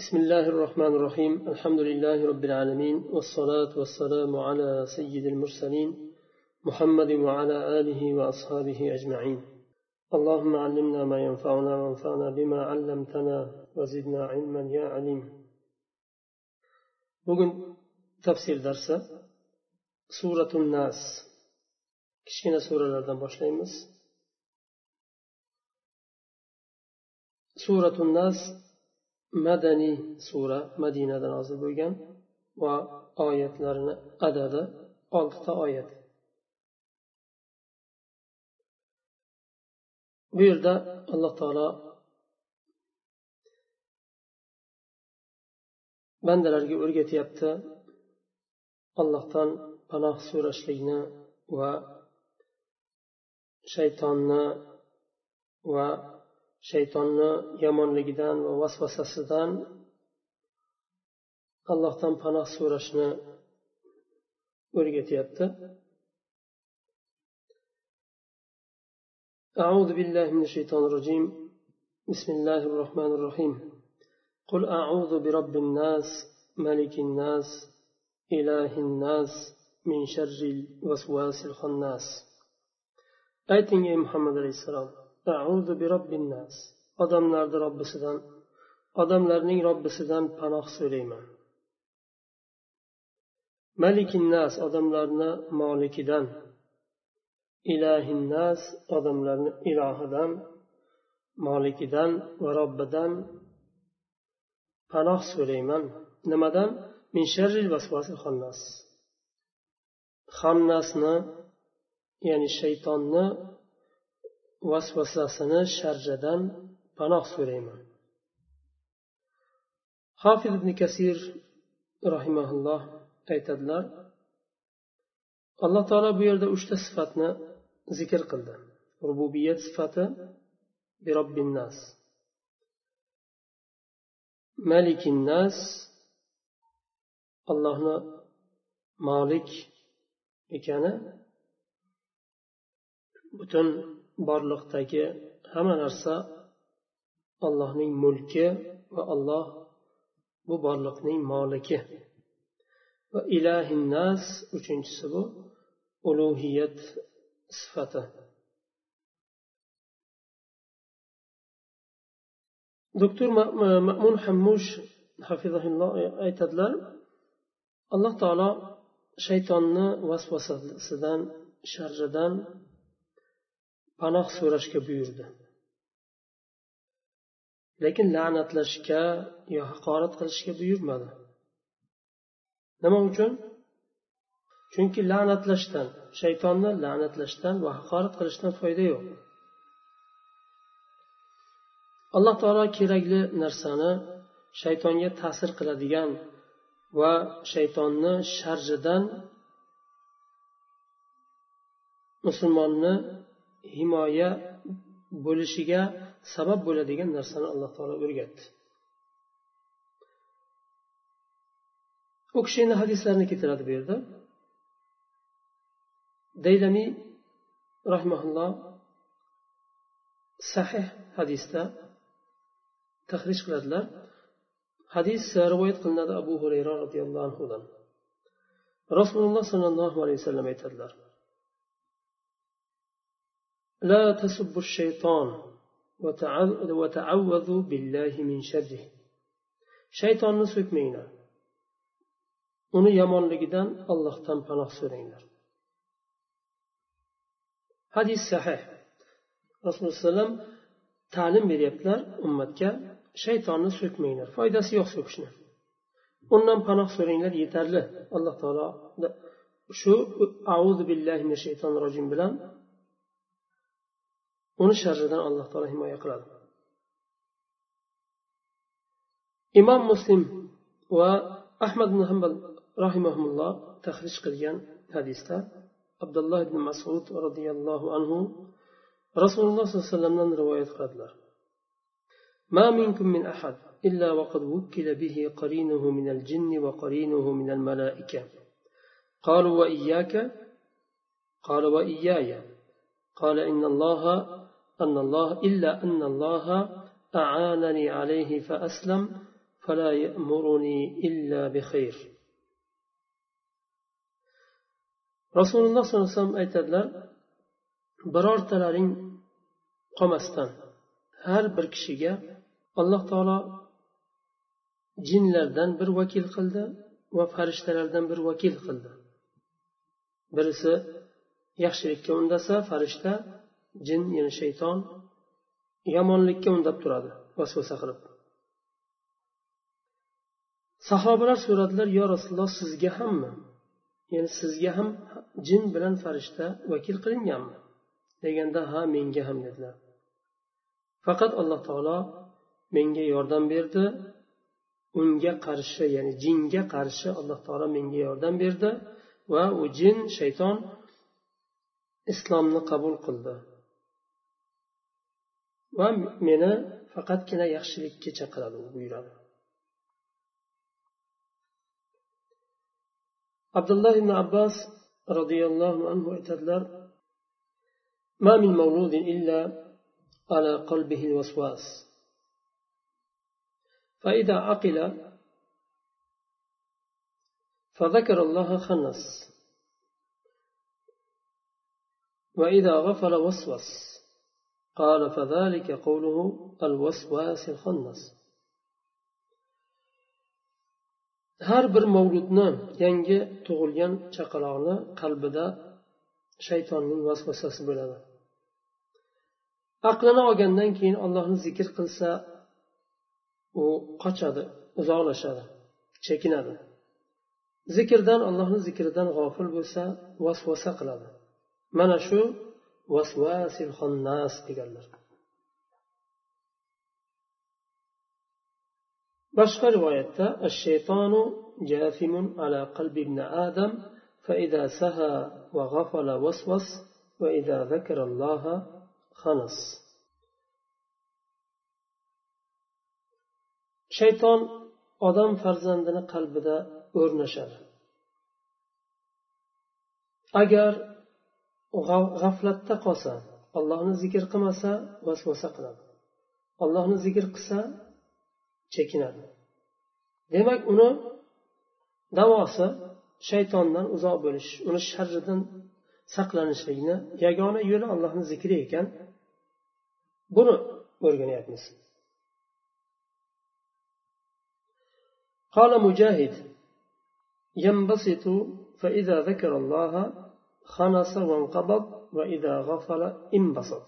بسم الله الرحمن الرحيم. الحمد لله رب العالمين والصلاة والسلام على سيد المرسلين محمد وعلى آله وأصحابه أجمعين. اللهم علمنا ما ينفعنا وانفعنا بما علمتنا وزدنا علما يا عليم. bugun tafsir darsi suratul nas kichkina suralardan boshlaymiz suratul nas madaniy sura madinada nozil bo'lgan va oyatlarni adadi oltita oyat. Bu yerda alloh taolo bandalarga o'rgatyapti. Allohdan panoh so'rashlikni va shaytonni va shaytonni yomonligidan va vasvasasidan allohdan panoh so'rashni o'rgatyapti أعوذ بالله من الشيطان الرجيم بسم الله الرحمن الرحيم قل أعوذ برب الناس ملك الناس إله الناس من شر الوسواس الخناس ayting ey muhammad alayhissalom odamlarni robbisidan odamlarning robbisidan panoh so'rayman. Malikinnas odamlarni molikidan ilahinnas odamlarni ilohidan molikidan va robbidan panoh so'rayman. Nimadan? Min sharril vasvasil xonnas xonnasni ya'ni shaytonni vasvasasini sharjadan panoh so'rayman. Hofiz ibn kasir rahimaulloh aytadilar alloh taolo bu yerda uchta sifatni zikr qildi. Rububiyat sifati nas. Malikin nas allohni molik ekani butun borliqdagi hamma narsa allohning mulki va alloh bu borliqning moliki. Va ilahinnas uchinchisi bu ulug'iyat sifati. Doktor ma'mun hammush hafizahulloh aytadilar alloh taolo shaytonni vasvasasidan sharridan panoh so'rashga buyurdi. Lekin la'natlashga yo haqorat qilishga buyurmadi. Nima uchun? Chunki la'natlashdan shaytonni la'natlashdan va haqorat qilishdan foyda yo'q. Alloh taolo kerakli narsani shaytonga ta'sir qiladigan va shaytonni sharjidan musulmonni himoya bo'lishiga sabab bo'ladigan narsani alloh taolo o'rgatdi. U kishi endi hadislarni keltiradi bu yerda. Daylamiy rahmaulloh sahih hadisda tahrij qiladilar. Hadis rivoyat qilinadi abu hurayra roziyallohu anhudan. Rasululloh sollallohu alayhi vasallam aytadilar. لا تسبوا الشيطان وتعوذوا بالله من شره shaytonni so'kmanglar uni yomonligidan allohdan panoh so'ranglar hadis sahih rasululloh alayhi ta'lim beryaptilar ummatga shaytonni so'kmanglar foydasi yo'q so'kishni undan panoh so'ranglar yetarli alloh taolo shu auzu billahi minash shaytonir rojim bilan uni sharridan alloh taolo himoya qiladi imom muslim va ahmad ibn hambal rahimahulloh tahrij qilgan hadisda abdulloh ibn masud roziyallohu anhu rasululloh sollallohu alayhi vasallamdan rivoyat qiladilar ما منكم من أحد إلا وقد وكل به قرينه من الجن وقرينه من الملائكة قالوا وإياك قال وإياي قال إن الله أن الله إلا أن الله أعانني عليه فأسلم فلا يأمرني إلا بخير rasululloh sollallohu alayhi vasallam aytadilar birortalaring qolmasdan har bir kishiga alloh taolo jinlardan bir vakil qildi va farishtalardan bir vakil qildi birisi yaxshilikka undasa farishta jin ya'ni shayton yomonlikka undab turadi vasvasa qilib. Sahobalar so'radilar yo rasululloh sizga hammi? Ya'ni sizga ham jin bilan farishta vakil qilinganmi? Deganda ha menga ham dedilar. Faqat alloh taolo menga yordam berdi. Unga qarshi ya'ni jinga qarshi alloh taolo menga yordam berdi va u jin shayton islomni qabul qildi va meni faqatgina yaxshilikka chaqiradi u buyuradi abdulloh ibn abbos roziyallohu anhu aytadilar ما من مولود إلا على قلبه الوسواس فإذا عقل فذكر الله خنس وإذا غفل وسوس قال فذلك قوله الوسواس الخنس har bir mavludni yangi tug'ilgan chaqaloqni qalbida shaytonning vasvasasi bo'ladi aqlini olgandan keyin ollohni zikr qilsa u qochadi uzoqlashadi chekinadi zikrdan allohni zikridan g'ofil bo'lsa vasvasa qiladi Mana shu vasvasil xonnas deganlar boshqa rivoyatda shaytonu jasimun ala qalbi ibn adam فإذا سهى وغفل وسوس وإذا ذكر الله خنس shayton odam farzandini qalbida o'rnashadi agar g'aflatda qolsa allohni zikr qilmasa vasvasa qiladi allohni zikr qilsa chekinadi demak uni davosi shaytondan uzoq bo'lish uni sharridan saqlanishlikni yagona yo'li allohni zikri ekan buni o'rganyapmiz قال مجاهد ينبسط فإذا ذكر الله خنس وانقبض وإذا غفل انبسط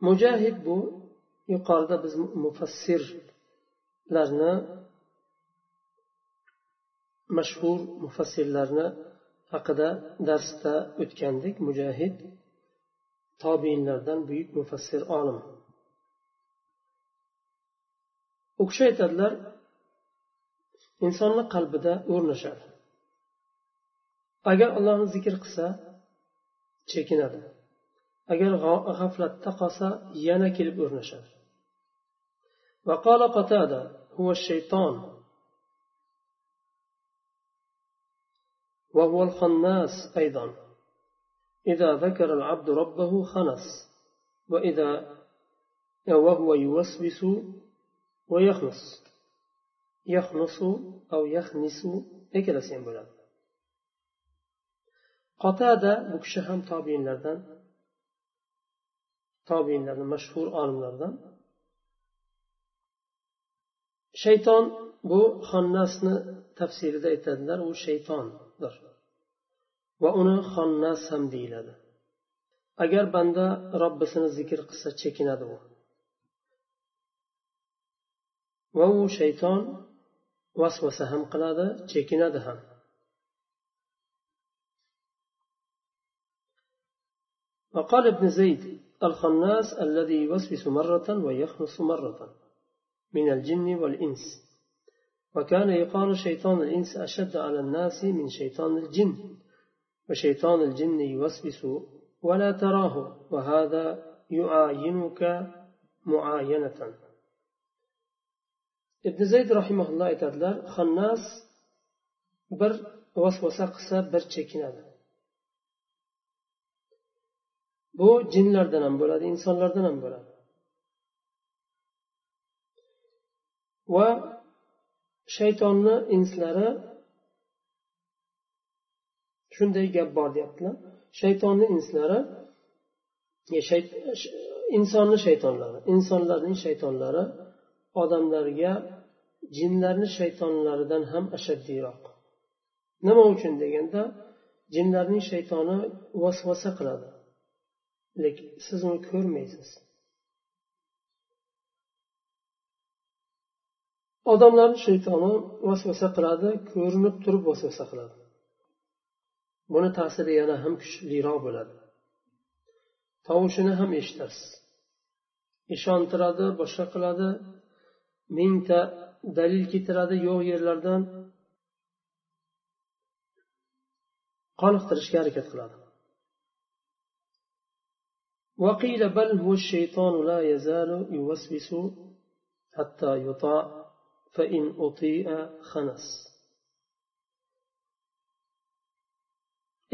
مجاهد bu yuqorida biz mufassirlarni mashhur mufassirlarni haqida darsda o'tgandik mujahid tobeinlardan buyuk mufassir olim u kishi aytadilar insonni qalbida o'rnashadi agar allohni zikr qilsa chekinadi. Agar g'aflatda qolsa yana kelib o'rnashadi. وقال قتادة هو الشيطان وهو الخناس أيضا إذا ذكر العبد ربه خنس وإذا وهو يوسوس ويخنس يخنس أو يخنس هكذا سيمبلاد qotada bu kishi ham tobiinlardan tobiinlardan mashhur olimlardan. Shayton bu xonnasni tafsirida aytadilar u shaytondir. Va uni xonnas ham deyiladi. Agar banda robbisini zikr qilsa chekinadi u. Va u shayton vasvasa ham qiladi chekinadi ham. وقال ابن زيد الخناس الذي يوسوس مرة ويخنس مرة من الجن والإنس. وكان يقال شيطان الإنس أشد على الناس من شيطان الجن وشيطان الجن يوسوس ولا تراه وهذا يعاينك معاينة. ibn zayd rahimaulloh aytadilar xannas bir vasvasa qilsa bir bu jinlardan ham bo'ladi insonlardan ham bo'ladi va shaytonni inslari shunday gap bor deyaptilar shaytonni inslari insonni shaytonlari insonlarning shaytonlari odamlarga jinlarni shaytonlaridan ham ashaddiyroq nima uchun deganda jinlarning shaytoni vasvasa qiladi lekin siz uni ko'rmaysiz. Odamlarni shaytoni vasvasa qiladi ko'rinib turib vasvasa qiladi. Buni ta'siri yana ham kuchliroq bo'ladi. Tovushini ham eshitasiz. Ishontiradi boshqa qiladi. Mingta dalil keltiradi yo'q yerlardan. Qoniqtirishga harakat qiladi. وقيل بل هو الشيطان لا يزال يوسوس حتى يطاع فإن أطيع خنس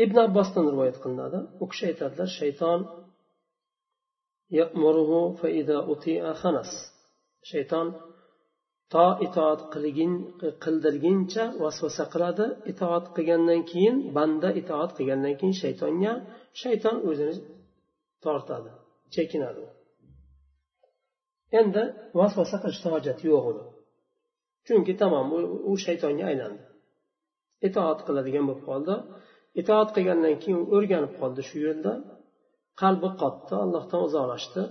ibn abbosdan rivoyat qilinadi u kishi aytadilar shayton shayton to itoat qildirguncha vasvasa qiladi itoat qilgandan keyin banda itoat qilgandan keyin shaytonga shayton o'zini tortadi chekinadi. Endi vasvasa qilishni hojati yo'q uni. Chunki tamom u shaytonga aylandi. Itoat qiladigan bo'lib qoldi. Itoat qilgandan keyin o'rganib qoldi shu yo'lda. Qalbi qotdi allohdan uzoqlashdi.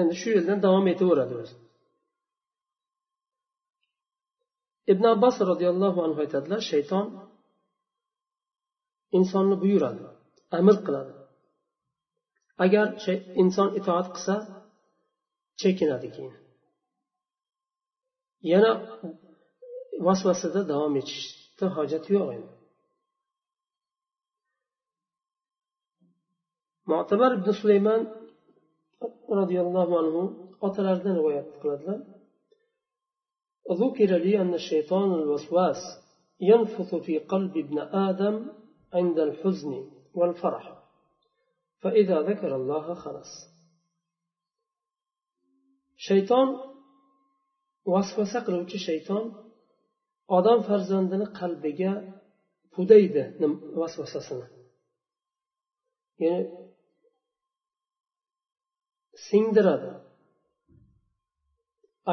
Endi shu yo'ldan davom etaveradi o'zi. Ibn abbos roziyallohu anhu aytadilar shayton insonni buyuradi amr qiladi. agar inson itoat qilsa chekinadi keyin yana vasvasada davom etishni hojati yo'q endi motabar ibn sulaymon roziyallohu anhu otalaridan rivoyat qiladilar ذكر لي أن الشيطان الوسواس ينفث في قلب ابن آدم عند الحزن والفرح shayton vasvasa qiluvchi shayton odam farzandini qalbiga pudaydi vasvasasini. Ya'ni singdiradi.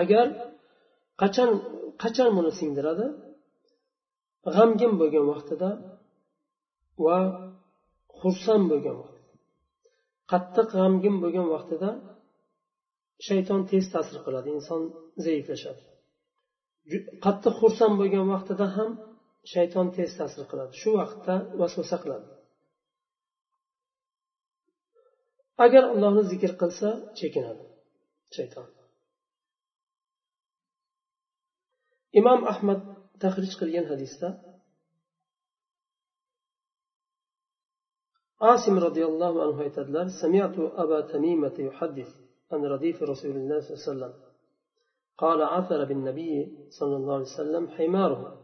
Agar qachon qachon buni singdiradi? G'amgin bo'lgan vaqtida va xursand bo'lgan vaqtida. Qattiq g'amgin bo'lgan vaqtida shayton tez ta'sir qiladi inson zaiflashadi. Qattiq xursand bo'lgan vaqtida ham shayton tez ta'sir qiladi shu vaqtda vasvasa qiladi. Agar allohni zikr qilsa chekinadi shayton. Imom ahmad tahrij qilgan hadisda asim roziyallohu anhu aytadilar samiatu aba tamimata yuhaddis عن رديف رسول الله صلى الله عليه وسلم. قال عثر بالنبي صلى الله عليه وسلم حماره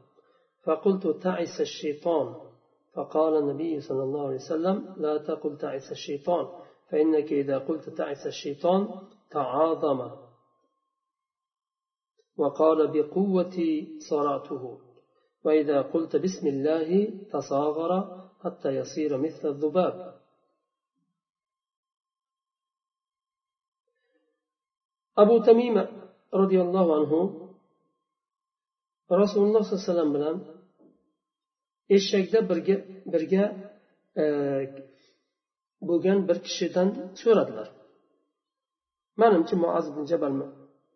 فقلت تعس الشيطان. فقال النبي صلى الله عليه وسلم لا تقل تعس الشيطان فإنك إذا قلت تعس الشيطان تعاظم. وقال بقوة صراته وإذا قلت بسم الله تصاغر حتى يصير مثل الذباب abu tamima roziyallohu anhu rasululloh sollallohu alayhi vasallam bilan eshakda birga birga bo'lgan bir kishidan so'radilar manimcha muaz ibn jabalmi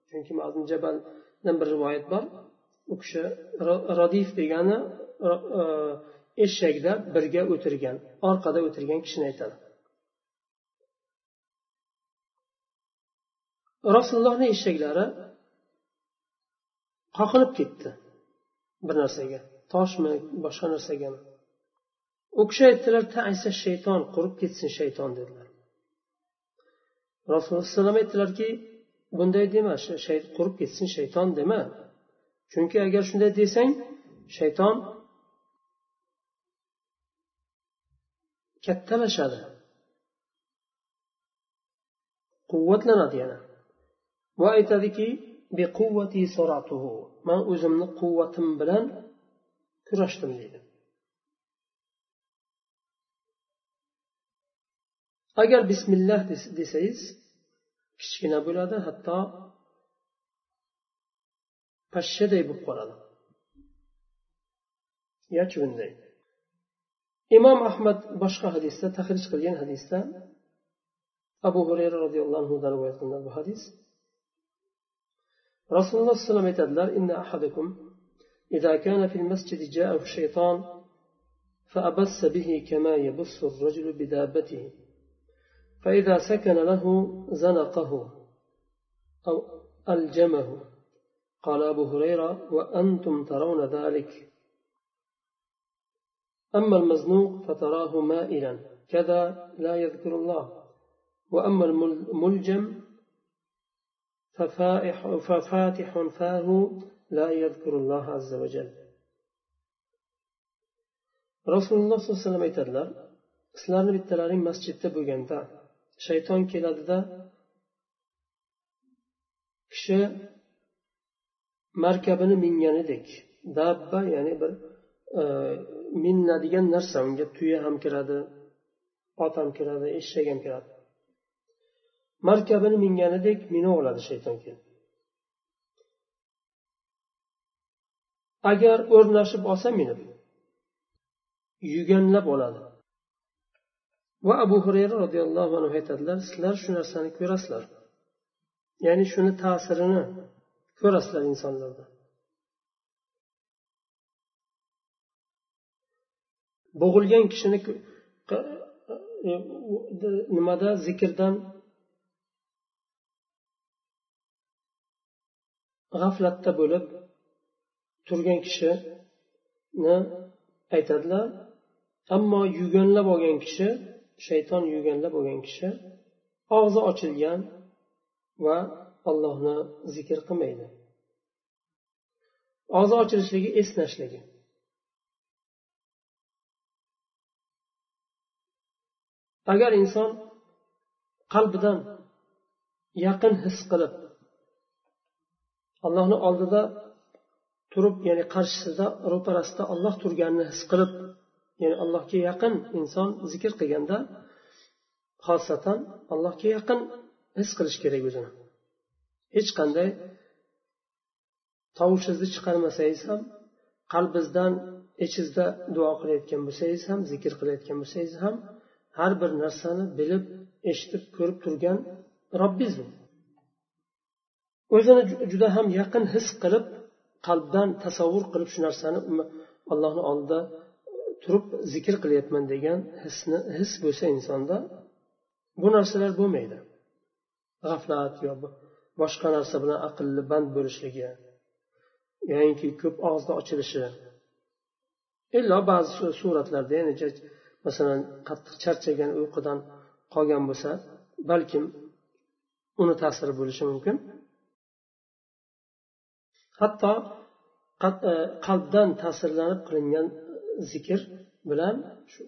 chunki muaz ibn jabaldan bir rivoyat bor u kishi rodif degani eshakda birga o'tirgan orqada o'tirgan kishini aytadi. Rasulullohni eshaklari? Qoqilib ketdi bir narsaga. Toshmi boshqa narsagami u kishi aytdilar taisa shayton qurib ketsin shayton dedilar. Rasululloh alayhivasallam aytdilarki bunday dema qurib ketsin shayton dema. Chunki agar shunday desang shayton kattalashadi. Quvvatlanadi yana. Va aytadiki man o'zimni quvvatim bilan kurashdim deydi. Agar bismillah desangiz kichkina bo'ladi hatto pashshaday bo'lib qoladi. Ya chuvunday imom ahmad boshqa hadisda tahrij qilgan hadisda abu hurayra roziyallohu anhudan rivoyat qilinadi bu hadis rasululloh alayhi vasallam aytadilar inna ahadakum إذا كان في المسجد جاءه الشيطان فأبس به كما يبص الرجل بدابته فإذا سكن له زنقه أو ألجمه قال أبو هريرة وأنتم ترون ذلك أما المزنوق فتراه مائلا كذا لا يذكر الله. وأما الملجم ففاتح فاه لا يذكر الله عز وجل. رسول الله صلى الله عليه وسلم sizlarni bittalaring masjidda شيطان shayton keladida kishi markabini minganidek dabba ya'ni bir minna degan narsa unga tuya ham kiradi ot ham kiradi eshak ham kiradi markabini minganidek mina oladi shayton kelib agar o'rnashib olsa minib yuganlab oladi va abu hurayra roziyallohu anhu aytadilar sizlar shu narsani ko'rasizlar ya'ni shuni ta'sirini ko'rasizlar insonlarda bo'g'ilgan kishini e, nimada zikrdan g'aflatda bo'lib turgan kishini aytadilar. Ammo yuganlab olgan kishi shayton yuganlab olgan kishi og'zi ochilgan va allohni zikr qilmaydi. Og'zi ochilishligi esnashligi. Agar inson qalbidan yaqin his qilib allohni oldida turib ya'ni qarshisida ro'parasida olloh turganini his qilib ya'ni allohga yaqin inson zikr qilganda xosatan allohga yaqin his qilish kerak o'zini. Hech qanday tovushingizni chiqarmasangiz ham qalbingizdan ichingizda duo qilayotgan bo'lsangiz ham zikr qilayotgan bo'lsangiz ham har bir narsani bilib eshitib ko'rib turgan robbingiz o'zini juda ham yaqin his qilib qalbdan tasavvur qilib shu narsani allohni oldida e, turib zikr qilyapman degan hisni his bo'lsa insonda bu narsalar bo'lmaydi. G'aflat yo boshqa narsa bilan aqlli band bo'lishligi yoinki ko'p og'izni ochilishi. Illo ba'zi suratlarda ya'ni masalan qattiq charchagan uyqudan qolgan bo'lsa balkim uni ta'siri bo'lishi mumkin hatto e, qalbdan ta'sirlanib qilingan zikr bilan shu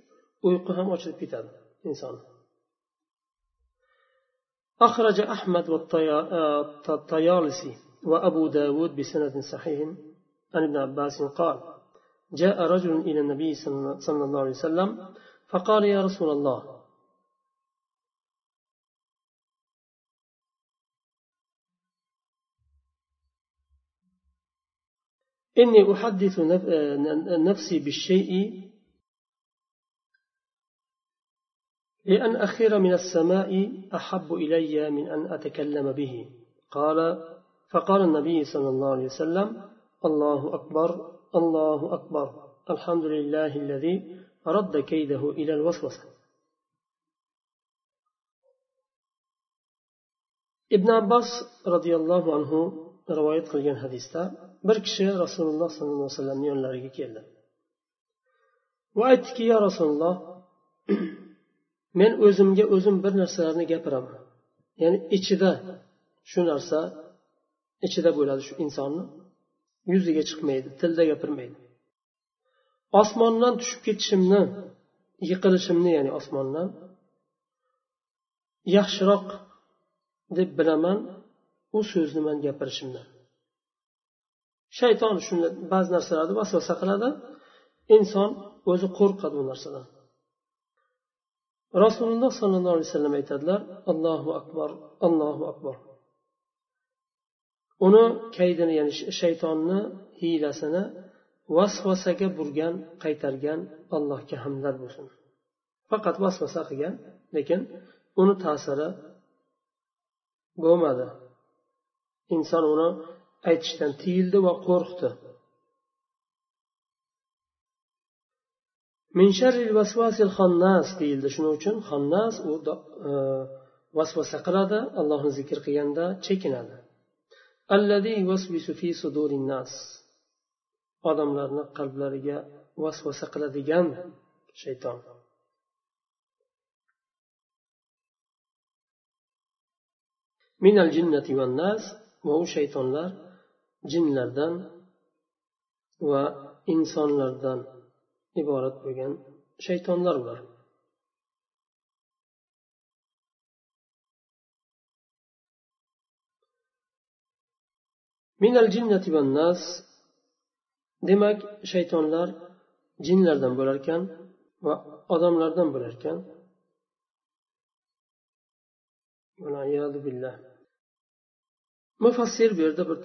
uyqu ham ochilib ketadi inson أخرج أحمد والطيالسي وأبو داود بسند صحيح عن ابن عباس قال جاء رجل إلى النبي صلى الله عليه وسلم فقال يا رسول الله. إني أحدث نفسي بالشيء لأن أخير من السماء أحب إلي من أن أتكلم به. قال فقال النبي صلى الله عليه وسلم الله أكبر. الله أكبر الحمد لله الذي رد كيده إلى الوسوسة ابن عباس رضي الله عنه rivoyat qilgan hadisda bir kishi rasululloh sollallohu alayhi vasallamni yonlariga keldi va aytdiki yo rasululloh men o'zimga o'zim bir narsalarni gapiraman ya'ni ichida shu narsa ichida bo'ladi shu insonni Yuziga chiqmaydi tilda gapirmaydi. Osmondan tushib ketishimni yiqilishimni ya'ni osmondan yaxshiroq deb bilaman u so'zni man gapirishimdan. Shayton shuni ba'zi narsalarni vasvasa qiladi inson o'zi qo'rqadi u narsadan. Rasululloh sollallohu alayhi vasallam aytadilar allohu akbar allohu akbar. Uni kaydini ya'ni shaytonni hiylasini vasvasaga burgan qaytargan allohga hamdlar bo'lsin. Faqat vasvasa qilgan lekin uni ta'siri bo'lmadi. Inson uni aytishdan tiyildi va qo'rqdi. Deyildi. Shuning uchun xonnas u e, vasvasa qiladi allohni zikr qilganda chekinadi. Odamlarni qalblariga vasvasa qiladigan shayton. Minal jinnati van nas. Va u shaytonlar jinlardan va insonlardan iborat bo'lgan shaytonlar ular minal jinnati van nas. Demak shaytonlar jinlardan bo'lar ekan va odamlardan bo'lar ekan billah. Mufassir bu yerda bir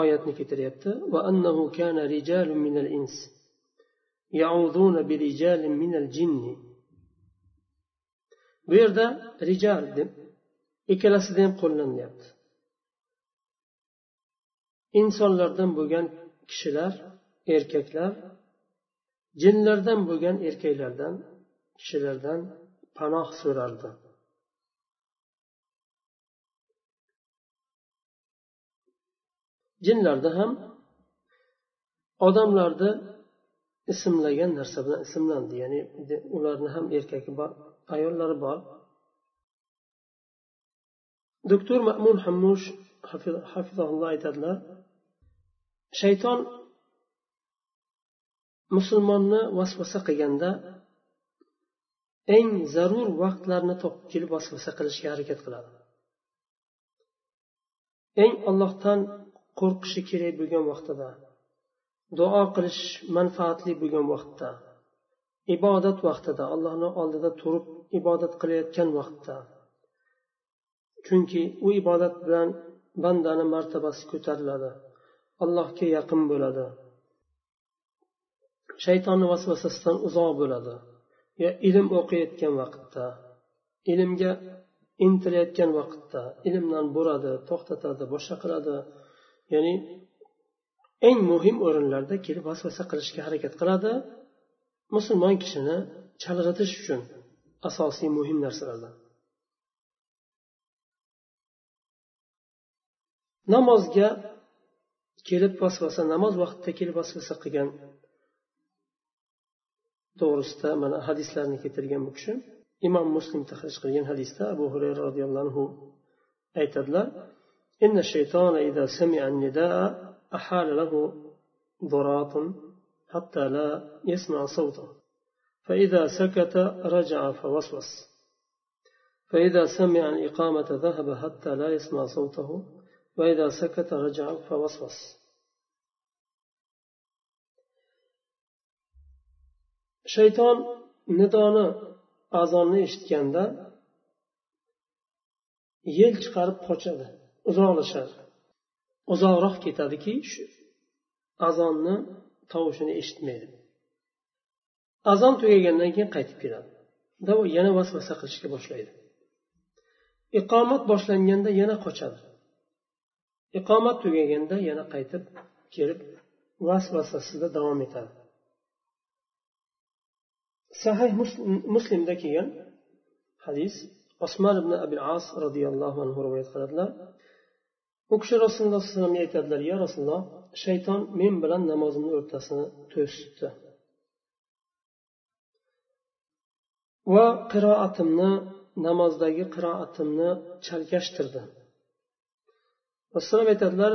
oyatni keltiryapti va annahu kana rijalun minal ins. Ya'uduna birijalin minal jinni bu yerda rijal deb ikkalasida ham qo'llanyapti insonlardan bo'lgan kishilar erkaklar jinlardan bo'lgan erkaklardan kishilardan panoh so'rardi jinlarda ham odamlarni ismlagan narsa bilan ismlandi ya'ni ularni ham erkagi bor ayollari bor doktor mamun hammush hafizahulloh aytadilar shayton musulmonni vasvasa qilganda eng zarur vaqtlarni topib kelib vasvasa qilishga harakat qiladi. Eng ollohdan qo'rqishi kerak bo'lgan vaqtida duo qilish manfaatli bo'lgan vaqtda ibodat vaqtida allohni oldida turib ibodat qilayotgan vaqtda. Chunki u ibodat bilan bandani martabasi ko'tariladi. Allohga yaqin bo'ladi. Shaytonni vasvasasidan uzoq bo'ladi. Yo ilm o'qiyotgan vaqtda ilmga intilayotgan vaqtda ilmdan buradi to'xtatadi boshqa qiladi. Ya'ni eng muhim o'rinlarda kelib vasvasa qilishga harakat qiladi. Musulmon kishini chalg'itish uchun asosiy muhim narsalardan. Namozga kelib vasvasa namoz vaqtida kelib vasvasa qilgan to'g'risida mana hadislarni keltirgan bu kishi imom muslim tahrij qilgan hadisda abu hurayra roziyallohu anhu aytadilar إن الشيطان إذا سمع النداء أحال له ضراط حتى لا يسمع صوته فإذا سكت رجع فوسوس فإذا سمع الإقامة ذهب حتى لا يسمع صوته وإذا سكت رجع فوسوس shayton nidoni azonni eshitganda yel chiqarib qochadi uzoqlashadi uzoqroq ketadiki shu azonni tovushini eshitmaydi azon tugagandan keyin qaytib keladi yana vasvasa qilishga boshlaydi iqomat boshlanganda yana qochadi Iqomat tugaganda yana qaytib kelib vasvasasida davom etadi. Sahih muslimda kelgan hadis osmon ibn abil as roziyallohu anhu rivoyat qiladilar. U kishi rasululloh sallallohu alayhi vasallamga aytadilar ya rasululloh shayton men bilan namozimni o'rtasini to'sdi. Va qiroatimni namozdagi qiroatimni chalkashtirdi. rasululloh aytadilar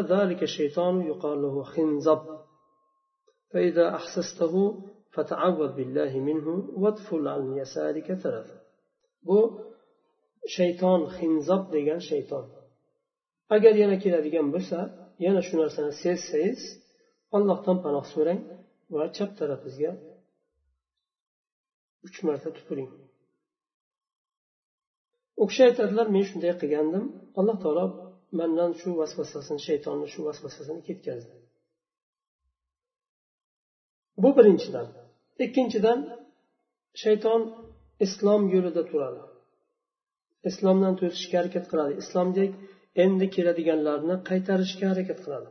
فإذا أحسسته فتعوذ بالله منه وادفل عن يسارك ثلاثة bu shayton hinzob degan shayton agar yana keladigan bo'lsa yana shu narsani sezsangiz allohdan panoh so'rang va chap tarafingizga uch marta tupuring u kishi aytadilar men shunday qilgandim alloh taolo mandan shu vasvasasini shaytonni shu vasvasasini ketkazdi. Bu birinchidan. Ikkinchidan shayton islom yo'lida turadi. Islomdan to'sishga harakat qiladi. Islomdek endi keladiganlarni qaytarishga harakat qiladi.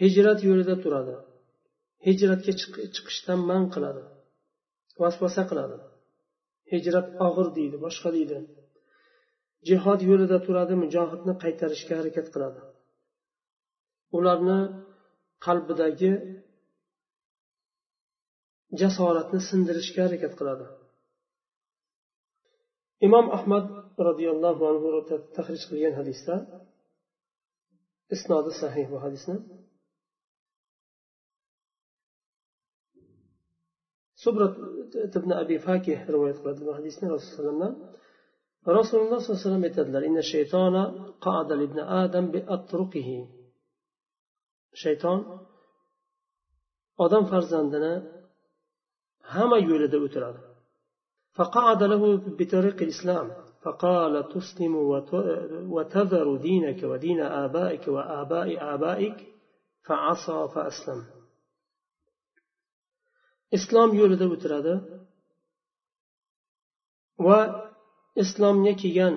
Hijrat yo'lida turadi. Hijratga chiqishdan man qiladi. Vasvasa qiladi. Hijrat og'ir deydi boshqa deydi. Jihod yo'lida turadi mujohidni qaytarishga harakat qiladi. Ularni qalbidagi jasoratni sindirishga harakat qiladi. Imom ahmad roziyallohu anhu tahrij qilgan hadisda isnodi sahih bu hadisni. Subrat ibn abi fakih rivoyat qiladi bu hadisni rasulullohdan rasululloh sollallohu alayhi vasallam aytadilar inna shaytona qada ibn adam bi atruqihi shayton odam farzandini hamma yo'lida o'tiradi فقعد له بطريق الإسلام فقال تسلم وتذر دينك ودين آبائك وآباء آبائك فعصى فأسلم islom yo'lida o'tiradi va islomga kelgan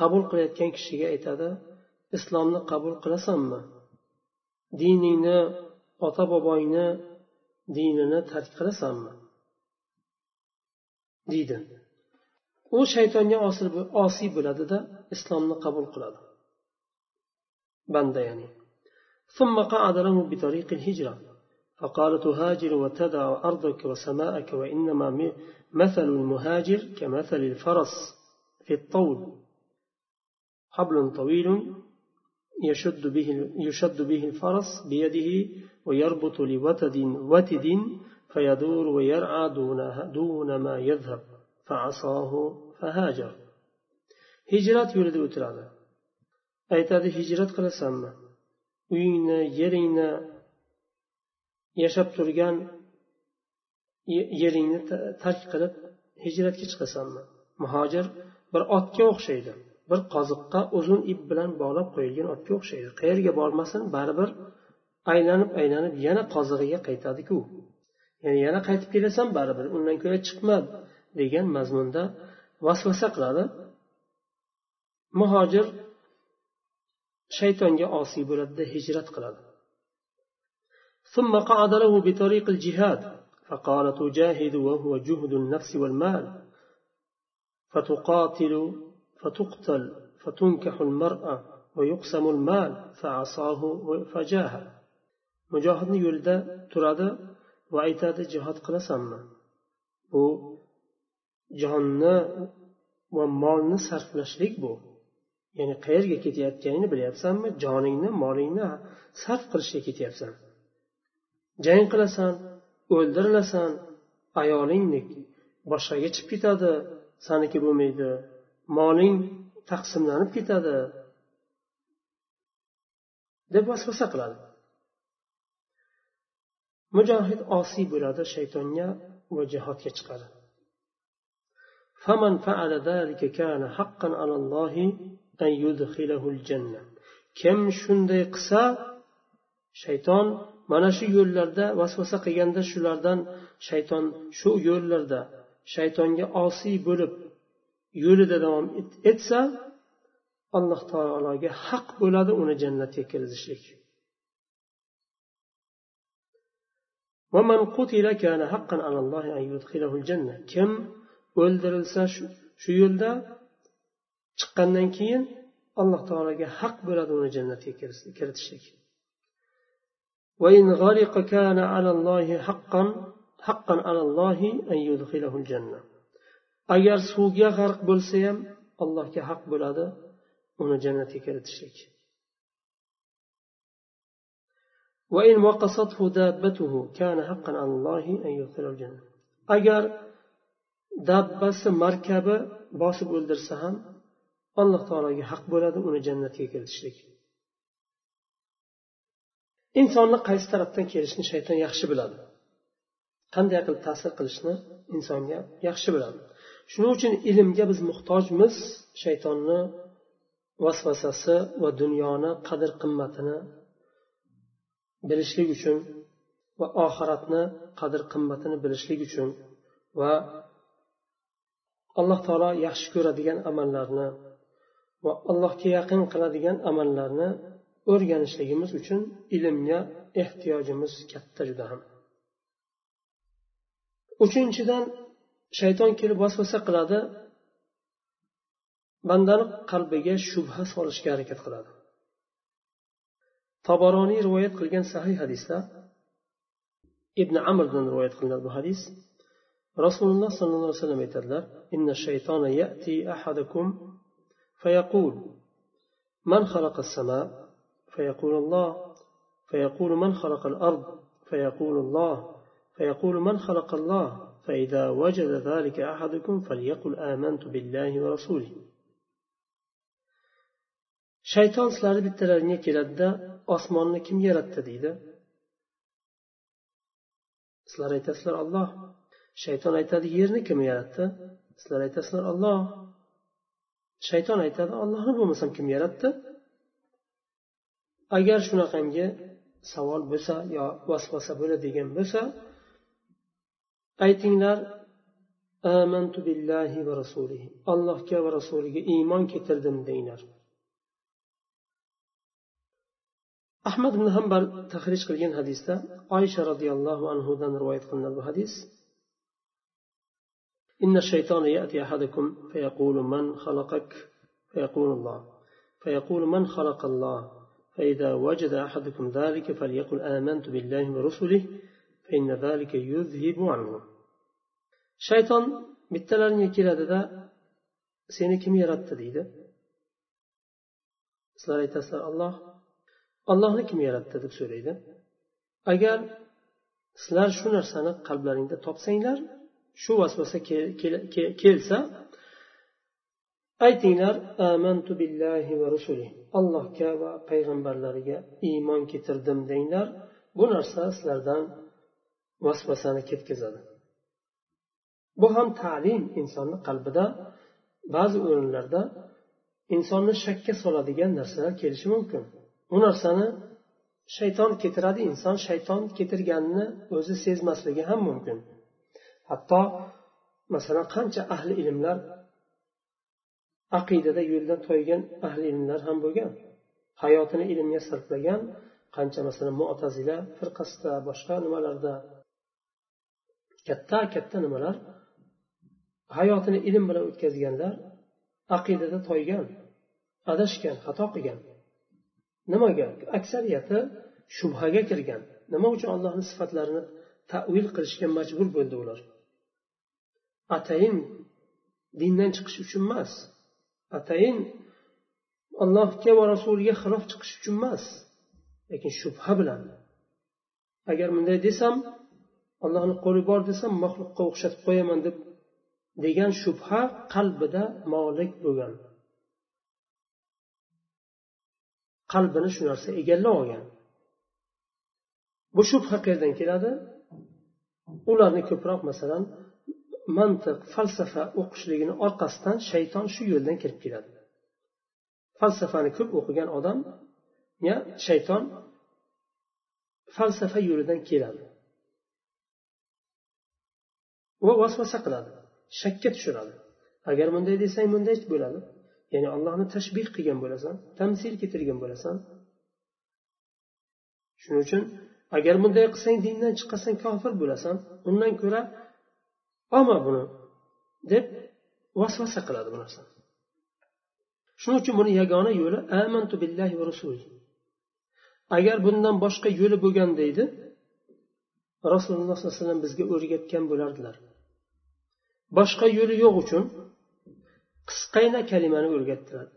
qabul qilayotgan kishiga aytadi islomni qabul qilasanmi diningni ota bobongni dinini tark qilasanmi deydi u shaytonga osiy bo'ladida islomni qabul qiladi banda ya'ni ثم قعد له بطريق الهجرة فقال تهاجر وتدع أرضك وسماءك وإنما مثل المهاجر كمثل الفرس في الطول. حبل طويل يشد به يشد به الفرس بيده ويربط لوتد وتد فيدور ويرعى دون, دون ما يذهب فعصاه فهاجر. hijrat yo'lida o'tiradi aytadi hijrat qilasanmi uyingni yeringni yashab turgan yeringni tark qilib hijratga chiqasanmi? Muhojir bir otga o'xshaydi. Bir qoziqqa uzun ip bilan bog'lab qo'yilgan otga o'xshaydi. Qayerga bormasin baribir aylanib aylanib yana qozig'iga qaytadiku. Ya'ni yana qaytib kelasan baribir undan ko'ra chiqma degan mazmunda vasvasa qiladi. Muhojir shaytonga osiy bo'ladida hijrat qiladi. ثم قعد له بطريق الجهاد فقال تجاهد وهو جهد النفس والمال فتقاتل فتقتل فتنكح المرأة ويقسم المال فعصاه فجاهد mujohidni yo'lida turadi va aytadi jihod qilasanmi bu jonni va molni sarflashlik bu ya'ni qayerga ketayotganingni bilyapsanmi joningni molingni sarf qilishga ketyapsan jang qilasan o'ldirilasan ayoling boshqaga chiqib ketadi saniki bo'lmaydi moling taqsimlanib ketadi deb vasvasa qiladi mujohid osiy bo'ladi shaytonga va jihodga chiqadi فمن فعل ذلك كان حقا على الله أن يدخله الجنة kim shunday qilsa shayton mana shu yo'llarda vasvasa qilganda shulardan shayton shu yo'llarda shaytonga osiy bo'lib yo'lida davom etsa alloh taologa haq bo'ladi uni jannatga kirgizishlik. Kim o'ldirilsa shu yo'lda chiqqandan keyin alloh taologa haq bo'ladi uni jannatga kiritishlik. وإن غرق كان على الله حقا حقا على الله أن يدخله الجنة. أجر سوق يغرق بلسيم الله كحق بلاده أن جنتي كرتشك وإن وقصته دابته كان حقا على الله أن يدخله الجنة. أجر دابس مركبة باسب ولدرسهم الله تعالى يحق بلاده أن جنتي كرتشك insonni qaysi tarafdan kelishini shayton yaxshi biladi. Qanday qilib ta'sir qilishni insonga yaxshi biladi. Shuning uchun ilmga biz muhtojmiz shaytonni vasvasasi va dunyoni qadr qimmatini bilishlik uchun va oxiratni qadr qimmatini bilishlik uchun va alloh taolo yaxshi ko'radigan amallarni va allohga yaqin qiladigan amallarni o'rganishligimiz uchun ilmga ehtiyojimiz katta juda ham uchinchidan shayton kelib vasvasa qiladi bandani qalbiga shubha solishga harakat qiladi toboroniy rivoyat qilgan sahih hadisda ibn amrdan rivoyat qilinadi bu hadis rasululloh sollallohu alayhi vasallam aytadilar inna shaytona yati ahadakum فيقول من خلق السماء فيقول الله فيقول من خلق الأرض فيقول الله فيقول من خلق الله فإذا وجد ذلك أحدكم فليقل آمنت بالله ورسوله shayton sizlarni bittalaringga keladida osmonni kim yaratdi deydi sizlar aytasizlar olloh shayton aytadi yerni kim yaratdi sizlar aytasizlar olloh shayton aytadi ollohni bo'lmasam kim yaratdi agar shunaqangi savol bo'lsa yo vasvasa bo'ladigan bo'lsa aytinglar amantu billahi va rasulihi allohga va rasuliga iymon keltirdim denglar ahmad ibn hambal tahrij qilgan hadisda oysha roziyallohu anhudan rivoyat qilinadi bu hadis إن الشيطان يأتي أحدكم فيقول من خلقك فيقول الله فيقول من خلق الله فإذا وجد أحدكم ذلك فليقل آمنت بالله ورسله فإن ذلك يذهب عنه shayton bittalaringga keladida seni kim yaratdi deydi sizlar aytasizlar olloh ollohni kim yaratdi deb so'raydi agar sizlar shu narsani qalblaringda topsanglar shu vasvasa kelsa aytinglar amantu billahi va rusuli allohga va payg'ambarlariga iymon keltirdim denglar. Bu narsa sizlardan vasvasani ketkazadi. Bu ham ta'lim insonni qalbida ba'zi o'rinlarda insonni shakka soladigan narsalar kelishi mumkin. U narsani shayton keltiradi inson shayton keltirganini o'zi sezmasligi ham mumkin. Hatto masalan qancha ahli ilmlar aqidada yo'ldan toygan ahli ilmlar ham bo'lgan. Hayotini ilmga sarflagan qancha masalan mutazila firqasida boshqa nimalarda katta katta nimalar hayotini ilm bilan o'tkazganlar aqidada toygan adashgan xato qilgan. Nimaga? Aksariyati shubhaga kirgan. Nima uchun allohni sifatlarini tavil qilishga majbur bo'ldi ular? Atayin dindan chiqish uchun emas. Atayin allohga va rasuliga xilof chiqish uchun emas lekin shubha bilan. Agar bunday desam allohni qo'li bor desam maxluqqa o'xshatib qo'yaman deb degan shubha qalbida molik bo'lgan. Qalbini shu narsa egallab olgan. Bu shubha qayerdan keladi? Ularni ko'proq masalan mantiq falsafa o'qishligini orqasidan shayton shu yo'ldan kirib keladi. Falsafani ko'p o'qigan odam ya shayton falsafa yo'lidan keladi. Va vasvasa qiladi shakka tushiradi. Agar bunday desang bunday bo'ladi. Ya'ni allohni tashbih qilgan bo'lasan tamsil keltirgan bo'lasan. Shuning uchun agar bunday qilsang dindan chiqasan kofir bo'lasan undan ko'ra olma buni deb vasvasa qiladi bu narsani shuning uchun buni yagona yo'li amantu billahi va rasuli agar bundan boshqa yo'li bo'lgan deydi rasululloh sollallohu alayhi vasallam bizga o'rgatgan bo'lardilar. Boshqa yo'li yo'q uchun qisqagina kalimani o'rgatdilar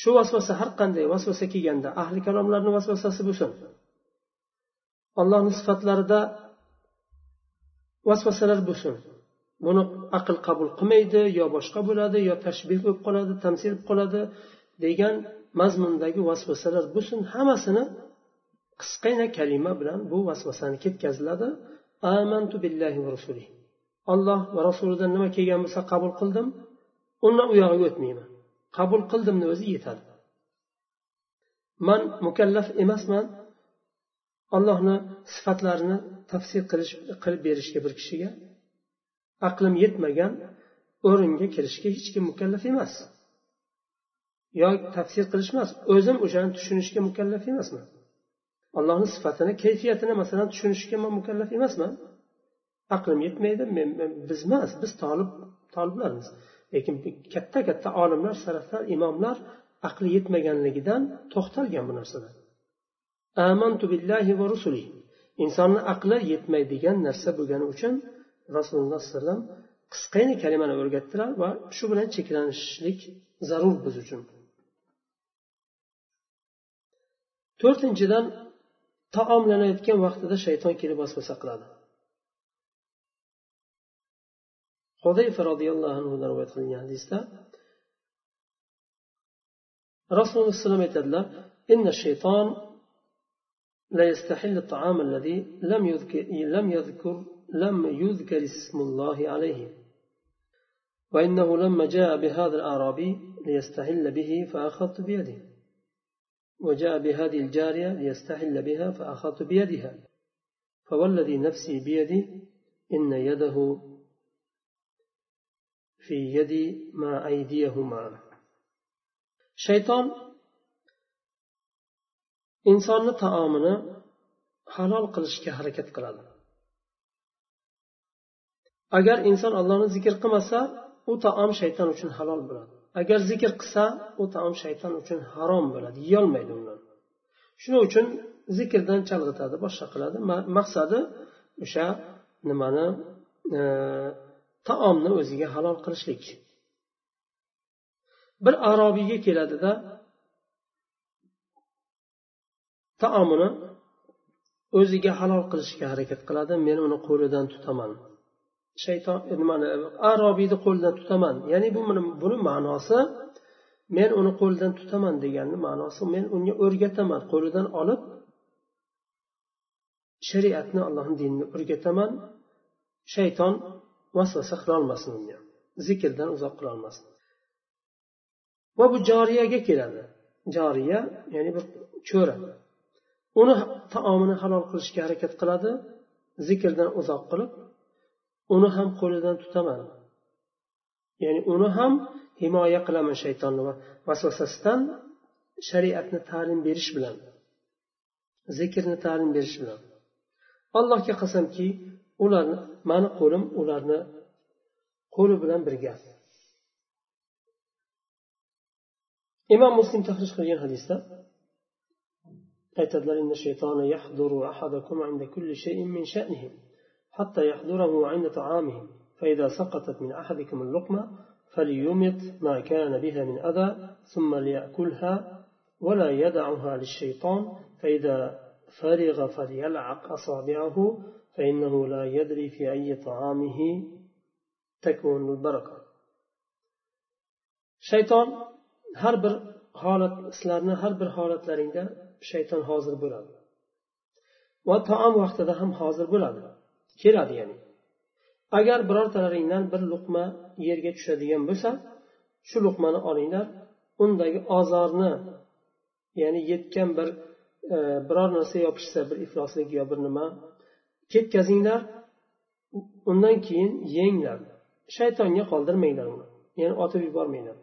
shu vasvasa har qanday vasvasa kelganda ahli kalomlarni vasvasasi bo'lsin. Allohni sifatlarida vasvasalar bo'lsin. Buni aql qabul qilmaydi yo boshqa bo'ladi yo tashbih bo'lib qoladi tamsil bo'lib qoladi degan mazmundagi vasvasalar bo'lsin hammasini qisqagina kalima bilan bu vasvasani ketkaziladi. Amantu billahi va rasuli olloh va rasulidan nima kelgan bo'lsa qabul qildim undan u yog'iga o'tmayman. Qabul qildimni o'zi yetadi. Man mukallaf emasman allohni sifatlarini tafsir qilish qilib berishga bir kishiga. Aqlim yetmagan o'ringa kirishga hech kim mukallaf emas. Yo tafsir qilish emas o'zim o'shani tushunishga mukallaf emasman. Allohni sifatini kayfiyatini masalan tushunishga man mukallaf emasman. Aqlim yetmaydi men, biz emas biz tolib toliblarmiz. Lekin katta katta olimlar saraflar imomlar aqli yetmaganligidan to'xtalgan bu narsada. Amantu billahi va rusuli. Insonni aqli yetmaydigan narsa bo'lgani uchun rasululloh alayhi vasallam qisqagina kalimani o'rgatdilar va shu bilan cheklanishlik zarur biz uchun to'rtinchidan taomlanayotgan vaqtida shayton kelib vasvasa qiladi hudayfa roziyallohu anhudan rivoyat qilingan hadisda rasululloh alayhi vasallam aytadilar inna shayton لا يستحل الطعام الذي لم يذكر لم يذكر لم يذكر اسم الله عليه. وإنه لما جاء بهذا الأعرابي ليستحل به فأخذت بيده. وجاء بهذه الجارية ليستحل بها فأخذت بيدها. فوالذي نفسي بيدي إن يده في يدي مع أيديهما. shayton insonni taomini halol qilishga harakat qiladi agar inson allohni zikr qilmasa u taom shayton uchun halol bo'ladi. Agar zikr qilsa u taom shayton uchun harom bo'ladi yeyolmaydi undan. Shuning uchun zikrdan chalg'itadi boshqa qiladi. Maqsadi o'sha nimani e, taomni o'ziga halol qilishlik. Bir arobiyga keladida taomini o'ziga halol qilishga harakat qiladi. Men uni qo'lidan tutaman. Shayton nimani arobiyni qo'lidan tutaman. Ya'ni bu buni ma'nosi men uni qo'lidan tutaman deganni ma'nosi men unga o'rgataman. Qo'lidan olib shariatni allohni dinini o'rgataman. Shayton vasvasa qilolmasin unga. Zikrdan uzoq qilolmasin va bu joriyaga keladi. Joriya ya'ni bir cho'ri uni taomini halol qilishga harakat qiladi. Zikrdan uzoq qilib uni ham qo'lidan tutaman. Ya'ni uni ham himoya qilaman shaytonni vasvasasidan shariatni ta'lim berish bilan zikrni ta'lim berish bilan. Allohga qasamki ularni mani qo'lim ularni qo'li bilan birga. Imom muslim tahrij qilgan hadisda aytadilar حتى يحضره عند طعامه فإذا سقطت من أحدكم اللقمة فليمط ما كان بها من أذى ثم ليأكلها ولا يدعها للشيطان. فإذا فرغ فليلعق أصابعه فإنه لا يدري في أي طعامه تكون البركة. شيطان har bir holat sizlarni har bir holatlaringda shayton hozir bo'ladi. Va taom vaqtida ham hozir bo'ladi. Keladi ya'ni. Agar birortalaringdan bir luqma yerga tushadigan bo'lsa shu luqmani olinglar undagi ozorni ya'ni yetgan bir e, biror narsa yopishsa bir ifloslik yo bir nima ketkazinglar undan keyin yenglar. Shaytonga qoldirmanglar uni ya'ni otib yubormanglar.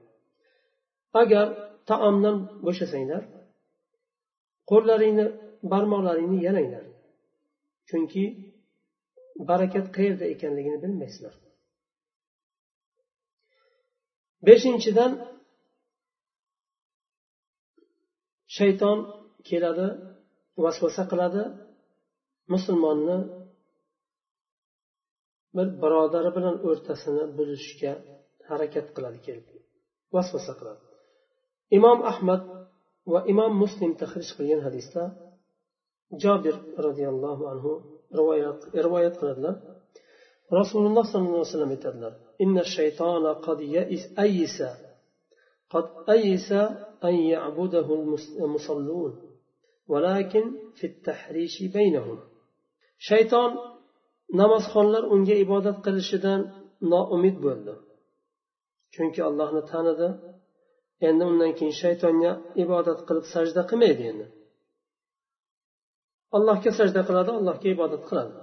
Agar taomdan bo'shasanglar qo'llaringni barmoqlaringni yalanglar chunki barakat qayerda ekanligini bilmaysizlar. Beshinchidan shayton keladi vasvasa qiladi musulmonni bir birodari bilan o'rtasini buzishga harakat qiladi kelib. Vasvasa qiladi. Imom ahmad va imom muslim tahrij qilgan hadisda jobir roziyallohu anhu rivoyat rivoyat qiladilar rasululloh sollallohu alayhi vasallam aytadilar inna shaytona qad ayisa قد أيس أن يعبده المصلون ولكن في التحريش بينهم shayton namozxonlar unga ibodat qilishidan noumid bo'ldi chunki allohni tanidi endi undan keyin shaytonga ibodat qilib sajda qilmaydi endi Allohga sajda qiladi allohga ibodat qiladi.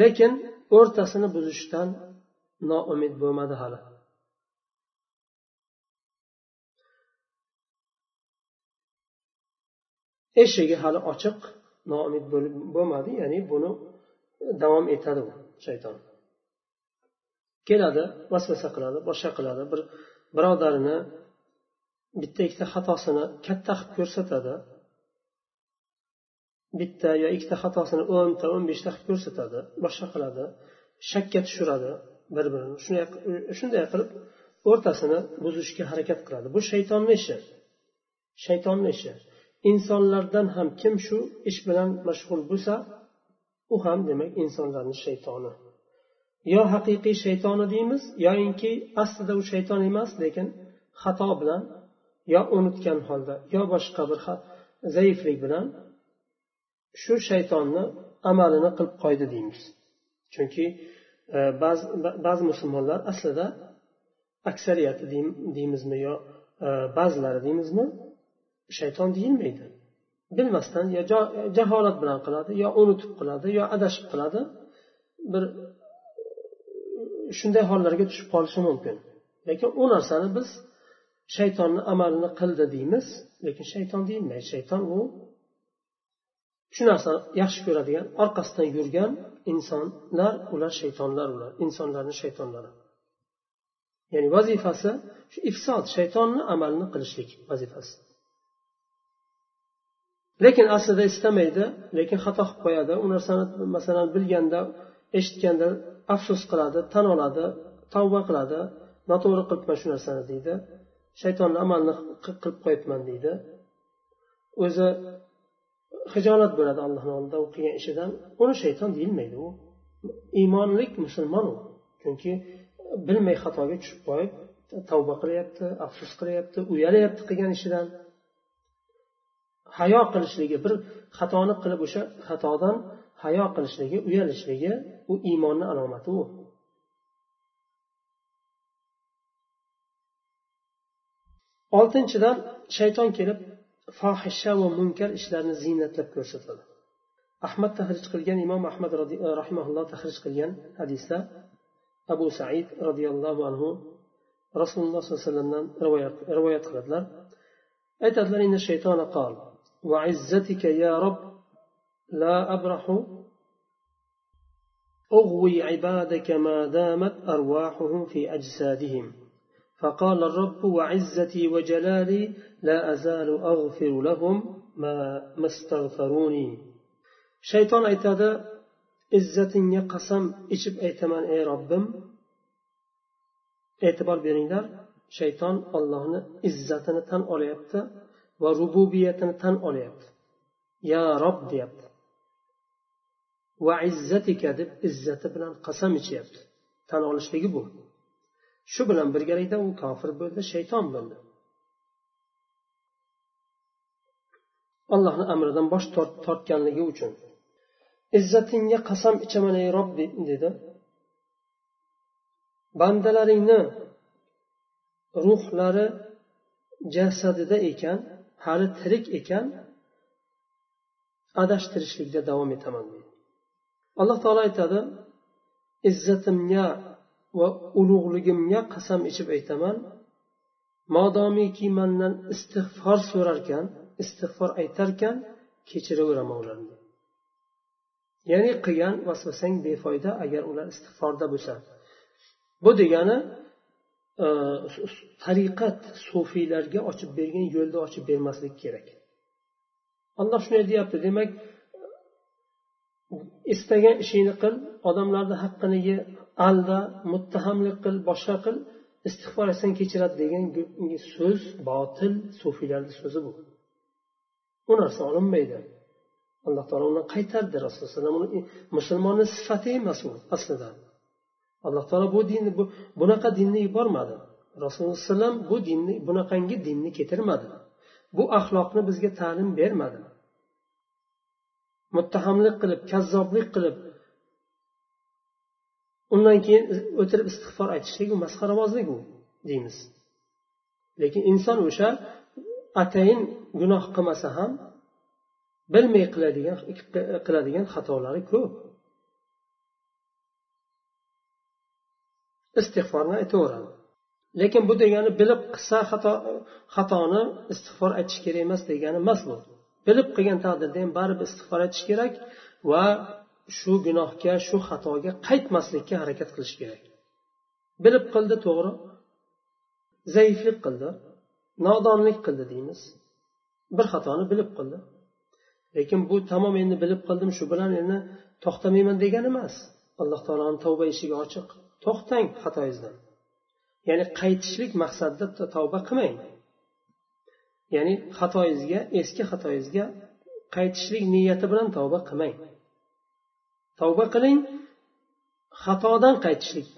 Lekin o'rtasini buzishdan noumid bo'lmadi hali. Eshigi hali ochiq noumid bo'lmadi ya'ni buni davom etadi u shayton. Keladi vasvasa qiladi boshqa qiladi bir birodarini bitta ikkita xatosini katta qilib ko'rsatadi. Bitta yo ikkita xatosini o'nta o'n beshta qilib ko'rsatadi boshqa qiladi shakka tushiradi bir birini shunday qilib o'rtasini buzishga harakat qiladi. Bu shaytonni ishi. Shaytonni ishi. Insonlardan ham kim shu ish bilan mashg'ul bo'lsa u ham demak insonlarni shaytoni. Yo haqiqiy shaytoni deymiz yoyinki aslida u shayton emas lekin xato bilan yo unutgan holda yo boshqa bir zaiflik bilan shu shaytonni amalini qilib qo'ydi deymiz. Chunki e, ba'zi ba'zi musulmonlar aslida aksariyati deymizmi yo e, ba'zilari deymizmi shayton deyilmaydi. Bilmasdan yo jaholat bilan qiladi yo unutib qiladi yo adashib qiladi. Bir shunday hollarga tushib qolishi mumkin. Lekin u narsani biz shaytonni amalini qildi deymiz lekin shayton deyilmaydi. Shayton u shu narsani yaxshi ko'radigan orqasidan yurgan insonlar ular shaytonlar ular insonlarni shaytonlari. Ya'ni vazifasi shu ifsod shaytonni amalini qilishlik vazifasi. Lekin aslida istamaydi lekin xato qilib qo'yadi. U narsani masalan bilganda eshitganda afsus qiladi tan oladi tavba qiladi. Noto'g'ri qilibman shu narsani deydi. Shaytonni amalni qilib qo'yibman deydi. O'zi hijolat bo'ladi allohni oldida u qilgan ishidan. Uni shayton deyilmaydi u iymonlik musulmon u. Chunki bilmay xatoga tushib qo'yib tavba qilyapti afsus qilyapti uyalyapti qilgan ishidan. Hayo qilishligi bir xatoni qilib o'sha xatodan hayo qilishligi uyalishligi u iymonni alomati u. Oltinchidan shayton kelib fohisha va munkar ishlarni ziynatlab ko'rsatadi ahmad tahrij qilgan imom ahmad rahimaulloh tahrij qilgan hadisda abu said roziyallohu anhu rasululloh sollallohu alayhi vasallamdan rivoyat qiladilar aytadilar وعزتك يا رب لا أبرح أغوي عبادك ما دامت أرواحهم في أجسادهم فقال الرب وعزتي وجلالي لا أزال أغفر لهم ما, ما استغفروني. شيطان أيتادا إزتين يقسم إشب أيتمان أي ربم. إعتبار بيرينلار شيطان الله إزتنا تن أوليبت وربوبيتنا تن أوليبت. يا رب ديبت. وعزتك دب إزت بلان قسم إشيبت تن أوليشتك بو shu bilan birgalikda u kofir bo'ldi shayton bo'ldi. Allohni amridan bosh tortganligi uchun. Izzatingga qasam ichaman ey robbi dedi. Bandalaringni ruhlari jasadida ekan hali tirik ekan adashtirishlikda davom etaman deydi alloh taolo aytadi izzatimga va ulug'ligimga qasam ichib aytaman. Modomiki mandan istig'for so'rarkan istig'for aytarkan kechiraveraman ularni ya'ni qilgan vasvasang befoyda agar ular istig'forda bo'lsa. Bu degani e, tariqat sufiylarga ochib bergan yo'lni ochib bermaslik kerak. Alloh shunday deyapti demak istagan ishingni qil odamlarni haqqini ye alda muttahamlik qil boshqa qil istig'for etsang kechiradi degan so'z botil sufiylarni so'zi bu. U narsa olinmaydi. Alloh taolo uni qaytardi rasululloh uni musulmonni sifati emas u aslida. Alloh taolo bu dinni bunaqa dinni yubormadi. Rasululloh alayhi bu dinni bunaqangi dinni keltirmadi. Bu axloqni bizga ta'lim bermadi. Muttahamlik qilib kazzoblik qilib undan keyin o'tirib istig'for aytishlik u masxarabozlik u deymiz. Lekin inson o'sha atayin gunoh qilmasa ham bilmay qiladigan qiladigan xatolari ko'p. Istig'forni aytaveradi. Lekin bu degani bilib qilsa xato xatoni istig'for aytish kerak emas degani emas bu. Bilib qilgan taqdirda ham baribir istig'for aytish kerak va shu gunohga shu xatoga qaytmaslikka harakat qilish kerak. Bilib qildi to'g'ri. Zaiflik qildi nodonlik qildi deymiz. Bir xatoni bilib qildi. Lekin bu tamom endi bilib qildim shu bilan endi to'xtamayman degani emas. Alloh taoloni tavba eshigi ochiq. To'xtang xatoyingizdan ya'ni qaytishlik maqsadida tavba qilmang. Ya'ni xatoyingizga eski xatoyingizga qaytishlik niyati bilan tavba qilmang. Tavba qiling. Xatodan qaytishlik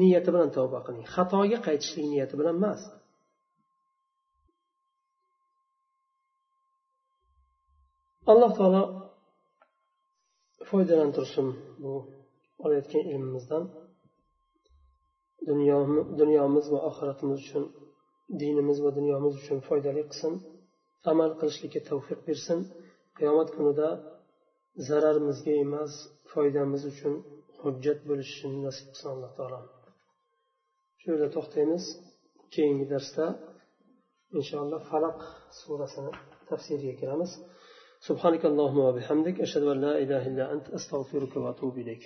niyati bilan tavba qiling. Xatoga qaytishlik niyati bilan emas. Alloh taolo foydalantirsin bu olayotgan ilmimizdan. Dunyomiz va oxiratimiz uchun dinimiz va dunyomiz uchun foydali qilsin. Amal qilishlikka tavfiq bersin. Qiyomat kunida zararimizga emas foydamiz uchun hujjat bo'lishini nasib qilsin alloh taolo shu yerda to'xtaymiz keyingi darsda inshaalloh falaq surasini tafsiriga kiramiz سبحانك اللهم وبحمدك أشهد أن لا إله إلا أنت أستغفرك وأتوب إليك